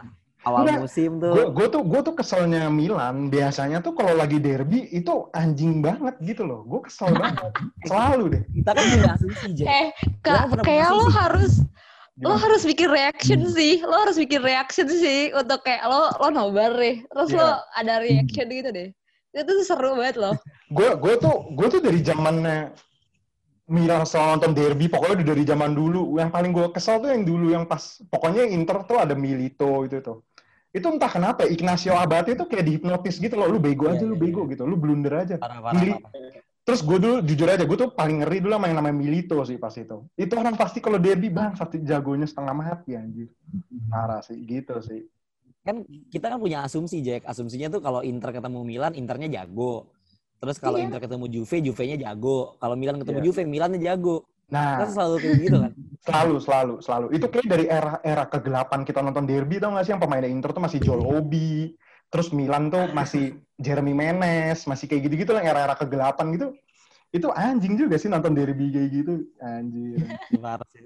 awal Enggak. musim tuh. gue tuh gue tuh keselnya Milan biasanya tuh kalau lagi derby itu anjing banget gitu loh. Gue kesel banget. Selalu deh. Kita kan punya asumsi Jack. Eh, pernah kayak lo harus lo Gimana? harus bikin reaction sih. Lo harus bikin reaction sih untuk kayak lo lo nobar deh. Terus Iya. lo ada reaction gitu deh. Itu tuh seru banget loh. [LAUGHS] gue gue tuh gue tuh dari zamannya Milan selalu nonton derby pokoknya udah dari zaman dulu. Yang paling gue kesel tuh yang dulu yang pas pokoknya Inter tuh ada Milito itu tuh. Itu entah kenapa Ignacio Abate tuh kayak dihipnotis gitu loh. Lu bego aja Iya, lu iya, bego gitu lu blunder aja. Parah, parah, Mili- parah. terus gue dulu jujur aja gue tuh paling ngeri dulu sama yang namanya Milito sih pas itu. Itu orang pasti kalau derby bang satu jagonya setengah mati anjir. Parah sih gitu sih Kan kita kan punya asumsi Jack. Asumsinya tuh kalau Inter ketemu Milan, Internya jago. Terus kalau Iya. Inter ketemu Juve, Juve-nya jago. Kalau Milan ketemu Iya. Juve, Milannya jago. nah Kan selalu kayak gitu kan. [LAUGHS] Selalu, selalu, selalu. Itu kayak dari era era kegelapan kita nonton derby tau gak sih yang pemainnya Inter tuh masih Joel Obi, terus Milan tuh masih Jeremy Menes, masih kayak gitu-gitu lah era-era kegelapan gitu. Itu anjing juga sih nonton derby kayak gitu, anjir. [LAUGHS] Parah sih.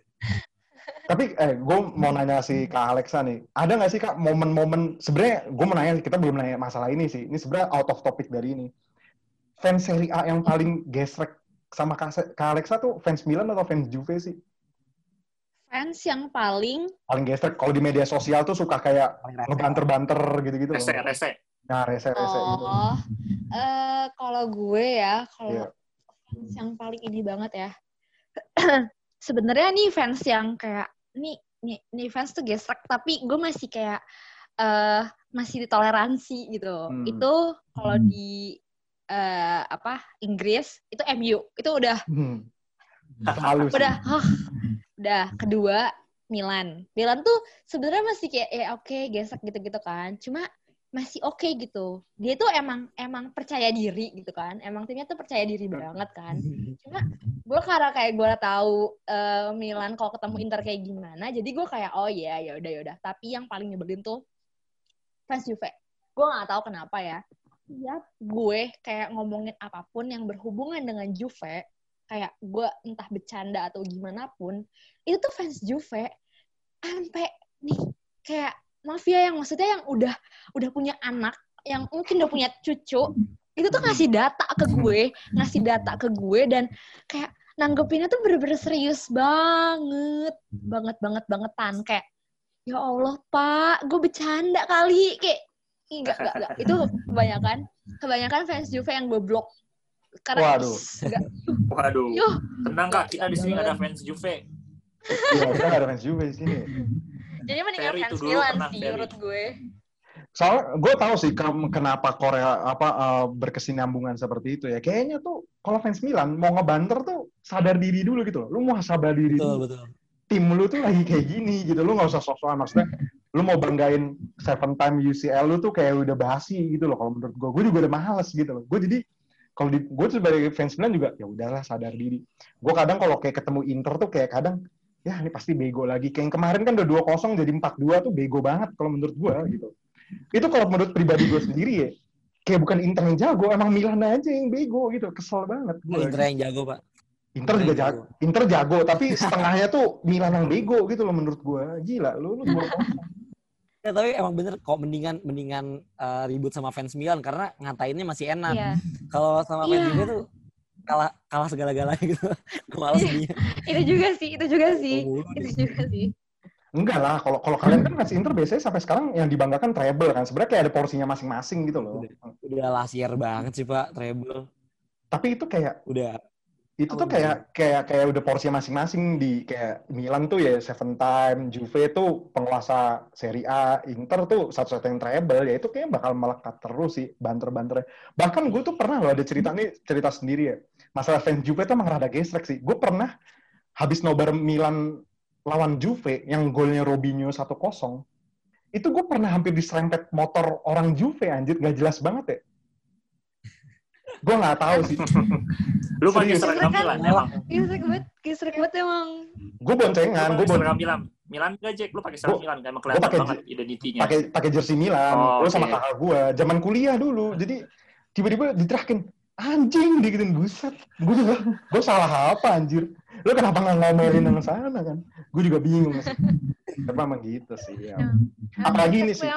Tapi eh gue mau nanya si Kak Alexa nih, ada nggak sih Kak momen-momen sebenarnya gue mau nanya kita belum nanya masalah ini sih. Ini sebenarnya out of topic dari ini. Fans Serie A yang paling gesrek sama Kak, Kak Alexa tuh fans Milan atau fans Juve sih? Fans yang paling paling gesrek kalau di media sosial tuh suka kayak rese. ngebanter-banter gitu-gitu loh. rese rese Nah, rese-rese itu. Oh, eh kalau gue ya, kalau Iya. fans yang paling ini banget ya. [CLEARS THROAT] Sebenarnya nih fans yang kayak nih nih, nih fans tuh gesrek tapi gue masih kayak eh masih ditoleransi gitu. Hmm. Itu kalau di eh apa Inggris itu MU itu udah Hmm. [LAUGHS] Sih. udah hah, udah kedua Milan Milan tuh sebenarnya masih kayak ya oke gesek gitu-gitu kan cuma masih oke gitu. Dia tuh emang emang percaya diri gitu kan. Emang timnya tuh percaya diri banget kan. [LAUGHS] Cuma gue karena kayak gue tahu eh, Milan kalau ketemu Inter kayak gimana jadi gue kayak oh iya ya udah ya udah. Tapi yang paling nyebelin tuh fans Juve. Gue nggak tahu kenapa ya. Tiap gue kayak ngomongin apa pun yang berhubungan dengan Juve kayak gue entah bercanda atau gimana pun itu tuh fans Juve. Sampai nih kayak mafia yang maksudnya yang udah udah punya anak yang mungkin udah punya cucu itu tuh ngasih data ke gue, ngasih data ke gue dan kayak nanggepinnya tuh bener-bener serius banget, banget banget bangetan kayak ya Allah pak, gue bercanda kali kayak enggak enggak enggak itu kebanyakan kebanyakan fans Juve yang gue blok karena Waduh. enggak Waduh. Yuh. Tenang kak, kita di sini ada fans Juve. Iya, kita nggak ada fans Juve di sini. Jadi mendingan Ferry fans dulu Milan sih menurut gue Soalnya gue tahu sih kenapa Korea apa eh, berkesinambungan seperti itu ya. Kayaknya tuh kalau fans Milan mau ngebanter tuh sadar diri dulu gitu loh. Lu mau sadar diri Betul, dulu. betul. Tim lu tuh lagi kayak gini gitu. Lu nggak usah sok-sokan maksudnya. Lu mau banggain seven time UCL lu tuh kayak udah basi gitu loh kalau menurut gue. Gue juga udah males gitu loh. Gue jadi kalau di gue sebagai fans Milan juga ya udahlah sadar diri. Gue kadang kalau kayak ketemu Inter tuh kayak kadang ya ini pasti bego lagi. Kayak yang kemarin kan udah 2-0 jadi 4-2 tuh bego banget kalau menurut gue gitu. Itu kalau menurut pribadi gue sendiri ya kayak bukan Inter yang jago, emang Milan aja yang bego gitu. Kesel banget gue. Inter yang jago, Pak. Inter juga jago. Inter jago, tapi [LAUGHS] setengahnya tuh Milan yang bego gitu loh menurut gue. Gila, lu lu Ya, tapi emang bener kok mendingan mendingan eh, ribut sama fans Milan karena ngatainnya masih enak. Iya. Kalau sama fans Iya. Juve tuh kalah kalah segala-galanya gitu. Gue [LAUGHS] malas dia. itu juga sih itu juga sih itu juga sih Enggak lah, kalau kalau kalian kan fans Inter biasanya sampai sekarang yang dibanggakan treble kan. Sebenarnya kayak ada porsinya masing-masing gitu loh. Udah lasier banget sih, Pak, treble. Tapi itu kayak Udah itu tuh kayak kayak kayak udah porsinya masing-masing di kayak Milan tuh ya seven time, Juve tuh penguasa Serie A, Inter tuh satu-satu yang treble ya itu kayaknya bakal melekat terus sih banter-banternya. Bahkan gue tuh pernah loh ada cerita nih cerita sendiri ya. Masalah fans Juve tuh emang rada gesrek sih. Gue pernah habis nobar Milan lawan Juve yang golnya Robinho 1-0. Itu gue pernah hampir diserempet motor orang Juve anjir, gak jelas banget ya. Gue nggak tahu sih. [LAUGHS] Lu Serius. seragam Milan emang. Gesrek banget, gesrek banget emang. Gue boncengan, Lu gue pakai bon seragam Milan. Milan gak Jack? Lu pakai seragam Milan. Emang kelihatan pakai banget identitinya. pakai pakai jersey Milan, Oh, gue sama kakak gue, zaman kuliah dulu. Jadi tiba-tiba diterakin anjing digituin buset. Gue juga, gue salah apa anjir? Lu kenapa nggak ngomelin yang sana kan? Gue juga bingung. Tapi emang gitu sih. Ya. Apalagi ini sih.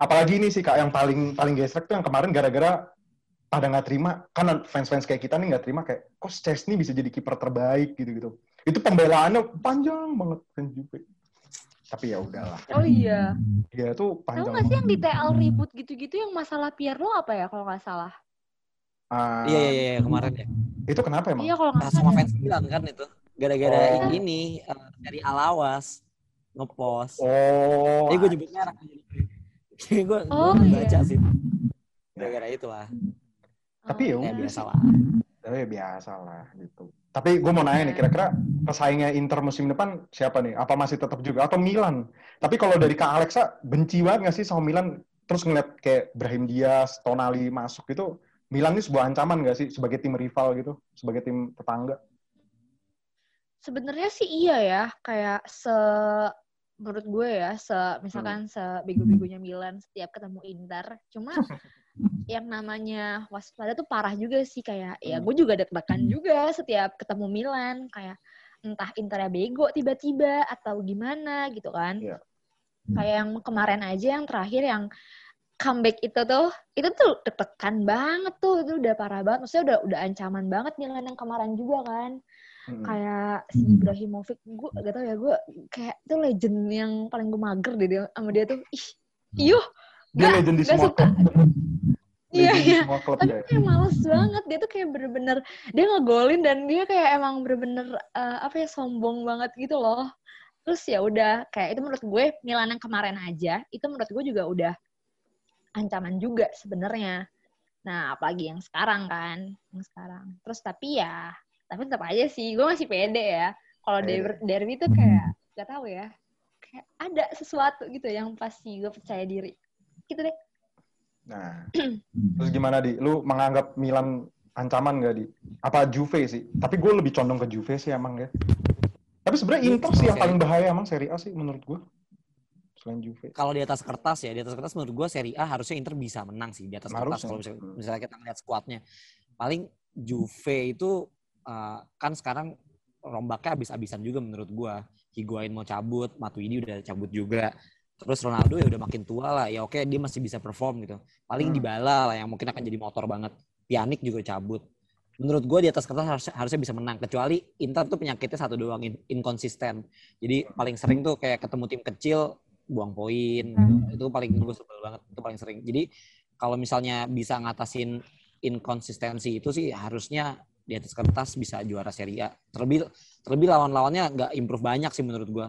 Apalagi ini sih kak yang paling paling gesrek tuh yang kemarin gara-gara pada nggak terima kan fans-fans kayak kita nih nggak terima kayak kok Chesney bisa jadi kiper terbaik gitu-gitu. Itu pembelaannya panjang banget fans Juve. Tapi ya udahlah. Oh iya. Dia tuh Tahu panjang. nggak sih yang di. TL ribut gitu-gitu yang masalah Pirlo apa ya kalau nggak salah? Ah, Iya, iya, iya, kemarin ya. Itu kenapa emang? Iya kalau nggak sama salah. fans Milan kan itu. Gara-gara Oh. ini eh, dari Alawas ngepost. Oh, Eh gue nyebut merek. gue Oh, baca iya. sih. Gara-gara itu lah. Tapi ya Oh, Ya udah. biasa lah. tapi ya biasa lah gitu. Tapi gue mau nanya nih, kira-kira pesaingnya Inter musim depan siapa nih? Apa masih tetap juga? Atau Milan? Tapi kalau dari Kak Alexa, benci banget nggak sih sama Milan? Terus ngeliat kayak Brahim Diaz, Tonali masuk itu, Milan ini sebuah ancaman nggak sih sebagai tim rival gitu? Sebagai tim tetangga? Sebenarnya sih iya ya, kayak se menurut gue ya, se misalkan sebego-begonya Milan setiap ketemu Inter. Cuma [LAUGHS] yang namanya waspada tuh parah juga sih kayak ya Hmm. gue juga deg-degan juga setiap ketemu Milan kayak entah Internya bego tiba-tiba atau gimana gitu kan. Iya. Kayak yang kemarin aja yang terakhir yang comeback itu tuh itu tuh deg-degan banget tuh itu udah parah banget maksudnya udah udah ancaman banget Milan yang kemarin juga kan Hmm. kayak si Ibrahimovic gue gak tau ya gue kayak itu legend yang paling gue mager deh dia, sama dia tuh ih iyuh Dia nggak- legend di semua suka. klub. [LAUGHS] Iya, iya. tapi ya. kayak males banget dia tuh kayak bener-bener dia ngegolin dan dia kayak emang bener-bener eh, apa ya sombong banget gitu loh terus ya udah kayak itu menurut gue Milan yang kemarin aja itu menurut gue juga udah ancaman juga sebenarnya nah apalagi yang sekarang kan yang sekarang terus tapi ya tapi tetap aja sih gue masih pede ya kalau derby, derby tuh kayak gak tahu ya kayak ada sesuatu gitu yang pasti gue percaya diri gitu deh Nah, terus gimana di? Lu menganggap Milan ancaman nggak di? Apa Juve sih? Tapi gue lebih condong ke Juve sih emang ya. Tapi sebenarnya Inter sih yang paling bahaya emang Serie A sih menurut gue. Selain Juve. Kalau di atas kertas ya, di atas kertas menurut gue Serie A harusnya Inter bisa menang sih di atas kertas Harusnya. kalau misalnya, Hmm. misalnya kita ngeliat skuadnya. Paling Juve itu uh, kan sekarang rombaknya habis-habisan juga menurut gue. Higuain mau cabut, Matuidi udah cabut juga. Terus Ronaldo ya udah makin tua lah. Ya oke dia masih bisa perform gitu. Paling Hmm. Dybala lah yang mungkin akan jadi motor banget. Pjanic juga cabut. Menurut gue di atas kertas harusnya, harusnya bisa menang. Kecuali Inter tuh penyakitnya satu doang, in- inkonsisten. Jadi paling sering tuh kayak ketemu tim kecil, buang poin. Gitu. Itu paling gue sebel banget. Itu paling sering. Jadi kalau misalnya bisa ngatasin inkonsistensi itu sih harusnya di atas kertas bisa juara Serie A. Terlebih terlebih lawan-lawannya nggak improve banyak sih menurut gue.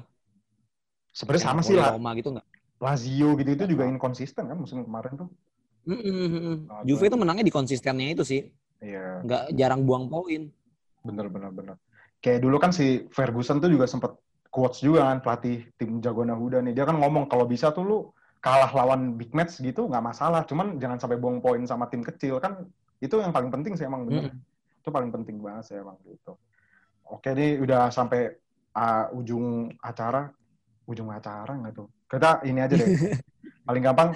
Sebenarnya sama sih lah. Roma gitu nggak. Lazio gitu itu juga inkonsisten kan musim kemarin tuh. Mm-mm. Ah, Juve gua- itu menangnya di konsistennya itu sih, Iya, nggak jarang buang poin. bener bener bener. Kayak dulu kan si Ferguson tuh juga sempet quotes juga kan pelatih tim Jagoana Huda nih. Dia kan ngomong kalau bisa tuh lu kalah lawan big match gitu nggak masalah. Cuman jangan sampai buang poin sama tim kecil kan itu yang paling penting sih emang bener. Itu paling penting banget sih emang gitu. Oke nih udah sampai ah, ujung acara. Ujung acara nggak tuh? Kita ini aja deh. [LAUGHS] paling gampang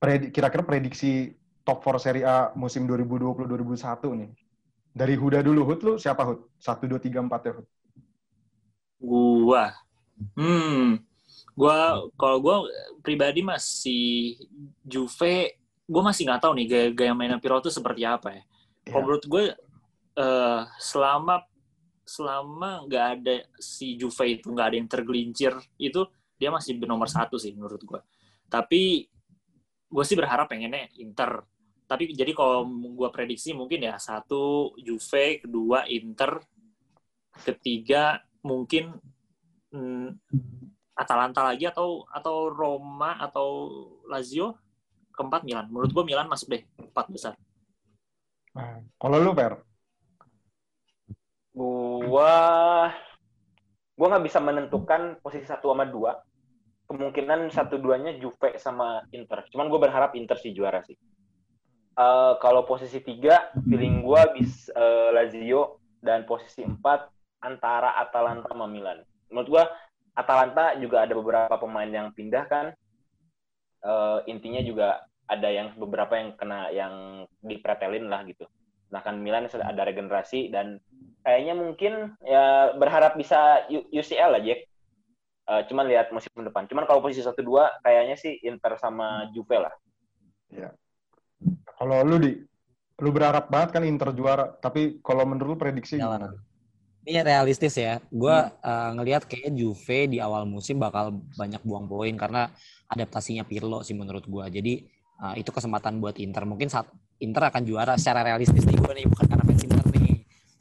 predi- kira-kira prediksi top 4 Serie A musim 2020-2021 nih. Dari Huda dulu, Hud lu siapa Hud? 1, 2, 3, 4 ya Hud. Gua. Hmm. Gua kalau gua pribadi masih Juve, gua masih nggak tahu nih gaya, gaya mainan Pirlo itu seperti apa ya. Kalau Iya. menurut gue eh, selama selama nggak ada si Juve itu nggak ada yang tergelincir itu dia masih nomor satu sih menurut gue. Tapi gue sih berharap pengennya Inter. Tapi jadi kalau gue prediksi mungkin ya satu Juve, kedua Inter, ketiga mungkin hmm, Atalanta lagi atau atau Roma atau Lazio, keempat Milan. Menurut gue Milan masuk deh empat besar. Nah, kalau lu, Per? Gua gua nggak bisa menentukan posisi satu sama dua. Kemungkinan satu duanya Juve sama Inter. Cuman gue berharap Inter sih juara sih. Eh, kalau posisi tiga, feeling gua bis eh, Lazio dan posisi empat antara Atalanta sama Milan. Menurut gua Atalanta juga ada beberapa pemain yang pindah kan. Eh, intinya juga ada yang beberapa yang kena yang dipretelin lah gitu. Nah kan Milan sudah ada regenerasi dan kayaknya mungkin ya berharap bisa UCL lah Jack. Eh, cuman lihat musim depan. Cuman kalau posisi satu dua kayaknya sih Inter sama Juve lah. Kalau lu di lu berharap banget kan Inter juara, tapi kalau menurut lu prediksi. Ini realistis ya. Gue ngelihat kayak Juve di awal musim bakal banyak buang poin karena adaptasinya Pirlo sih menurut gue. Jadi uh, itu kesempatan buat Inter. Mungkin saat Inter akan juara secara realistis nih gue nih bukan karena fans Inter nih.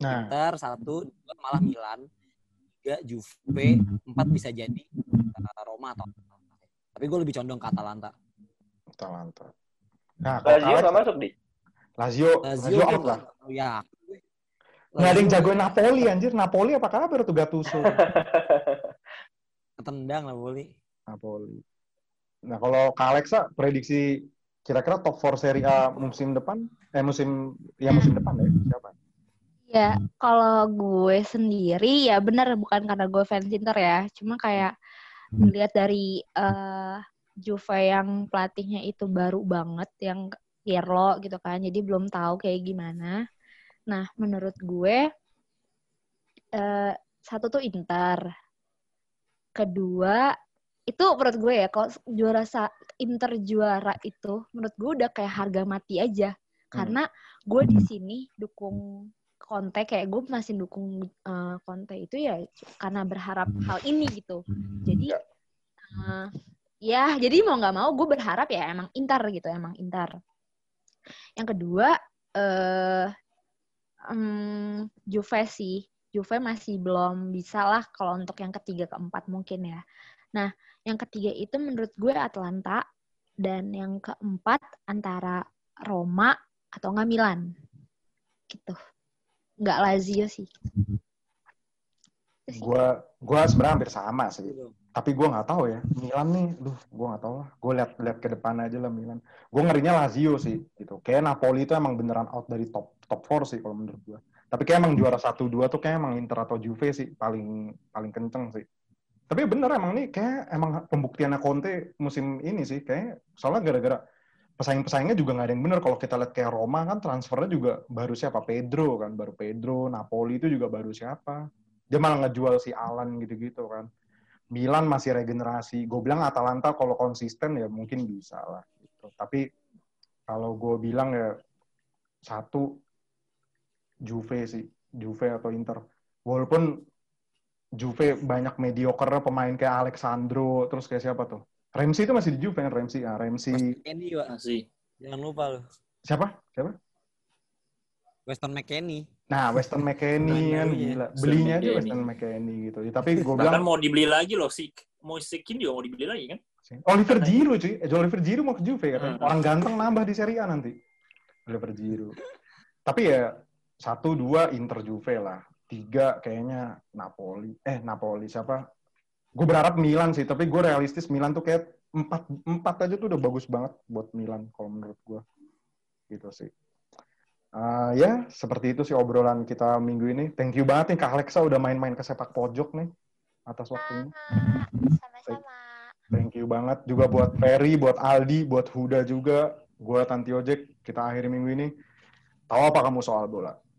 Nah, Inter satu, dua malah Milan, tiga Juve, empat bisa jadi uh, Roma atau tapi gue lebih condong ke Atalanta. Atalanta. Nah, Lazio nggak masuk di. Lazio, Lazio, Lazio out lah. Ya. Nggak ada yang jagoin Napoli anjir. Napoli apa kabar tuh Gattuso? Ketendang lah Boli. Napoli. Nah, kalau Kak Alexa prediksi kira-kira top 4 Serie A musim depan eh musim ya musim depan ya siapa? Ya, kalau gue sendiri ya benar bukan karena gue fans Inter ya, cuma kayak melihat dari eh Juve yang pelatihnya itu baru banget yang Pirlo gitu kan, jadi belum tahu kayak gimana. Nah, menurut gue eh satu tuh Inter, kedua itu menurut gue ya kalau juara sa Inter juara itu menurut gue udah kayak harga mati aja. Karena gue di sini dukung Conte kayak gue masih dukung eh, Conte itu ya karena berharap hal ini gitu. Jadi eh, ya jadi mau nggak mau gue berharap ya emang Inter gitu emang Inter. Yang kedua eh em, Juve sih Juve masih belum bisa lah kalau untuk yang ketiga keempat mungkin ya nah yang ketiga itu menurut gue Atlanta dan yang keempat antara Roma atau nggak Milan gitu nggak Lazio sih. Gua gua sebenarnya hampir sama sih. Tapi gua nggak tahu ya. Milan nih, duh, gua nggak tahu lah. Gua lihat lihat ke depan aja lah Milan. Gua ngerinya Lazio sih gitu. Kayak Napoli itu emang beneran out dari top top 4 sih kalau menurut gua. Tapi kayak emang juara 1 2 tuh kayak emang Inter atau Juve sih paling paling kenceng sih. Tapi bener emang nih kayak emang pembuktiannya Conte musim ini sih kayak soalnya gara-gara pesaing-pesaingnya juga nggak ada yang bener. Kalau kita lihat kayak Roma kan transfernya juga baru siapa? Pedro kan, baru Pedro. Napoli itu juga baru siapa? Dia malah ngejual si Alan gitu-gitu kan. Milan masih regenerasi. Gue bilang Atalanta kalau konsisten ya mungkin bisa lah. Gitu. Tapi kalau gue bilang ya satu Juve sih, Juve atau Inter. Walaupun Juve banyak mediocre pemain kayak Alexandro, terus kayak siapa tuh? Ramsey itu masih di Juve kan Ramsey. Ah, Ramsey. Kenny, Pak. Masih. Jangan lupa lu. Siapa? Siapa? Weston McKennie. Nah, Weston McKennie kan Belinya. gila. Belinya aja McKennie. Weston McKennie gitu. Ya, tapi gue Bahkan bilang mau dibeli lagi loh si mau Sikin juga mau dibeli lagi kan? Oliver Giroud cuy. Eh, Oliver Giroud mau ke Juve katanya. Hmm. Orang ganteng nambah di Serie A nanti. Oliver Giroud. Tapi ya satu dua Inter Juve lah. Tiga kayaknya Napoli. Eh Napoli siapa? Gue berharap Milan sih. Tapi gue realistis Milan tuh kayak empat empat aja tuh udah bagus banget buat Milan kalau menurut gue. Gitu sih. Ah, ya, seperti itu sih obrolan kita minggu ini. Thank you banget nih Kak Alexa udah main-main ke sepak pojok nih atas waktunya. Sama-sama. Thank you banget juga buat Ferry, buat Aldi, buat Huda juga. Gue Tanti Ojek. Kita akhiri minggu ini. Tahu apa kamu soal bola?